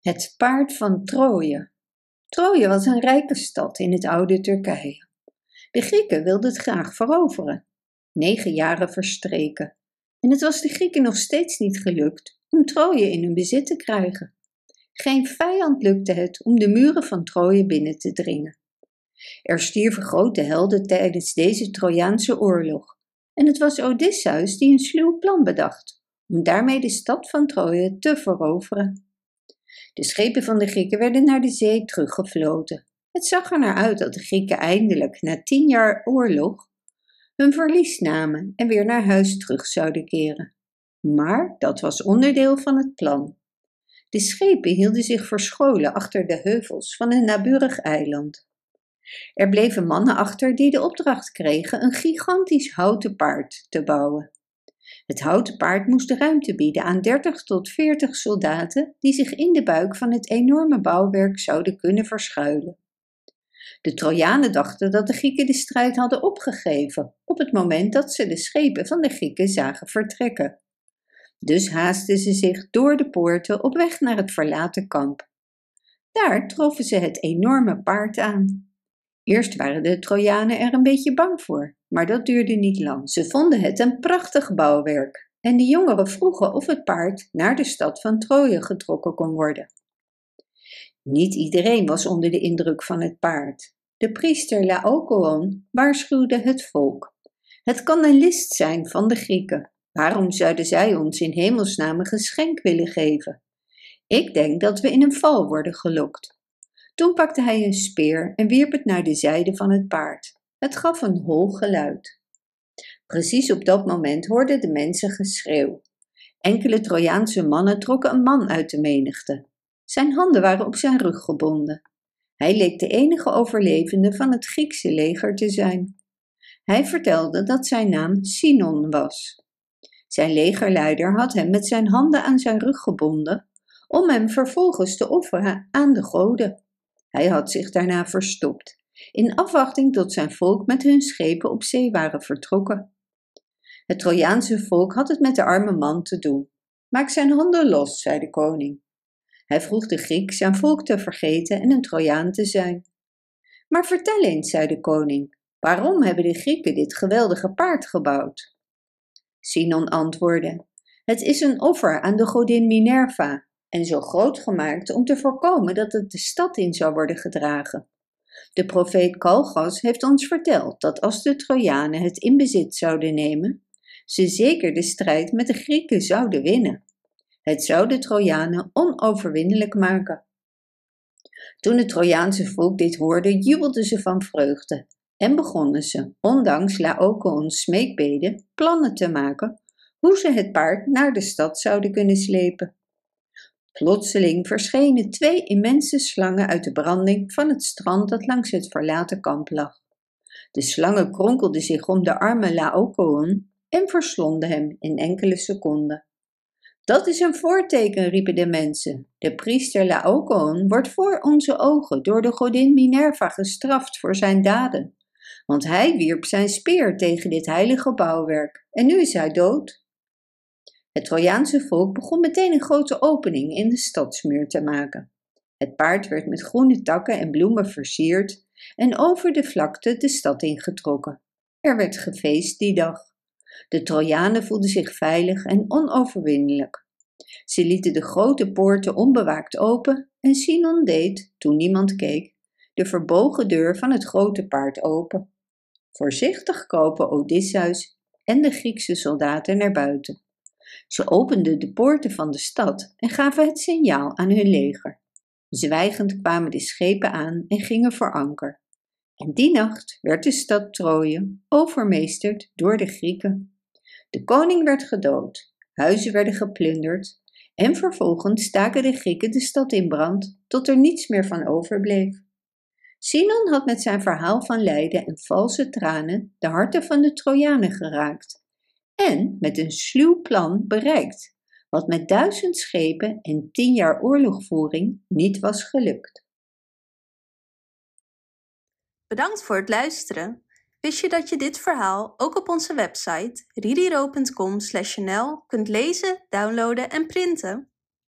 Het paard van Troje. Troje was een rijke stad in het oude Turkije. De Grieken wilden het graag veroveren. Negen jaren verstreken. En het was de Grieken nog steeds niet gelukt om Troje in hun bezit te krijgen. Geen vijand lukte het om de muren van Troje binnen te dringen. Er stierven grote helden tijdens deze Trojaanse oorlog. En het was Odysseus die een sluw plan bedacht om daarmee de stad van Troje te veroveren. De schepen van de Grieken werden naar de zee teruggefloten. Het zag er naar uit dat de Grieken eindelijk, na tien jaar oorlog, hun verlies namen en weer naar huis terug zouden keren. Maar dat was onderdeel van het plan. De schepen hielden zich verscholen achter de heuvels van een naburig eiland. Er bleven mannen achter die de opdracht kregen een gigantisch houten paard te bouwen. Het houten paard moest de ruimte bieden aan 30 tot 40 soldaten die zich in de buik van het enorme bouwwerk zouden kunnen verschuilen. De Trojanen dachten dat de Grieken de strijd hadden opgegeven op het moment dat ze de schepen van de Grieken zagen vertrekken. Dus haasten ze zich door de poorten op weg naar het verlaten kamp. Daar troffen ze het enorme paard aan. Eerst waren de Trojanen er een beetje bang voor, maar dat duurde niet lang. Ze vonden het een prachtig bouwwerk en de jongeren vroegen of het paard naar de stad van Troje getrokken kon worden. Niet iedereen was onder de indruk van het paard. De priester Laokoon waarschuwde het volk. Het kan een list zijn van de Grieken. Waarom zouden zij ons in hemelsnaam een geschenk willen geven? Ik denk dat we in een val worden gelokt. Toen pakte hij een speer en wierp het naar de zijde van het paard. Het gaf een hol geluid. Precies op dat moment hoorden de mensen geschreeuw. Enkele Trojaanse mannen trokken een man uit de menigte. Zijn handen waren op zijn rug gebonden. Hij leek de enige overlevende van het Griekse leger te zijn. Hij vertelde dat zijn naam Sinon was. Zijn legerleider had hem met zijn handen aan zijn rug gebonden om hem vervolgens te offeren aan de goden. Hij had zich daarna verstopt, in afwachting tot zijn volk met hun schepen op zee waren vertrokken. Het Trojaanse volk had het met de arme man te doen. Maak zijn handen los, zei de koning. Hij vroeg de Griek zijn volk te vergeten en een Trojaan te zijn. Maar vertel eens, zei de koning, waarom hebben de Grieken dit geweldige paard gebouwd? Sinon antwoordde: Het is een offer aan de godin Minerva, en zo groot gemaakt om te voorkomen dat het de stad in zou worden gedragen. De profeet Kalgas heeft ons verteld dat als de Trojanen het in bezit zouden nemen, ze zeker de strijd met de Grieken zouden winnen. Het zou de Trojanen onoverwinnelijk maken. Toen het Trojaanse volk dit hoorde, jubelden ze van vreugde en begonnen ze, ondanks Laocoons smeekbeden, plannen te maken hoe ze het paard naar de stad zouden kunnen slepen. Plotseling verschenen twee immense slangen uit de branding van het strand dat langs het verlaten kamp lag. De slangen kronkelden zich om de arme Laocoon en verslonden hem in enkele seconden. Dat is een voorteken, riepen de mensen. De priester Laocoon wordt voor onze ogen door de godin Minerva gestraft voor zijn daden. Want hij wierp zijn speer tegen dit heilige bouwwerk en nu is hij dood. Het Trojaanse volk begon meteen een grote opening in de stadsmuur te maken. Het paard werd met groene takken en bloemen versierd en over de vlakte de stad ingetrokken. Er werd gefeest die dag. De Trojanen voelden zich veilig en onoverwinnelijk. Ze lieten de grote poorten onbewaakt open en Sinon deed, toen niemand keek, de verbogen deur van het grote paard open. Voorzichtig kropen Odysseus en de Griekse soldaten naar buiten. Ze openden de poorten van de stad en gaven het signaal aan hun leger. Zwijgend kwamen de schepen aan en gingen voor anker. En die nacht werd de stad Troje overmeesterd door de Grieken. De koning werd gedood, huizen werden geplunderd en vervolgens staken de Grieken de stad in brand tot er niets meer van overbleef. Sinon had met zijn verhaal van lijden en valse tranen de harten van de Trojanen geraakt en met een sluw plan bereikt, wat met duizend schepen en tien jaar oorlogvoering niet was gelukt. Bedankt voor het luisteren. Wist je dat je dit verhaal ook op onze website ririro.com/nl kunt lezen, downloaden en printen?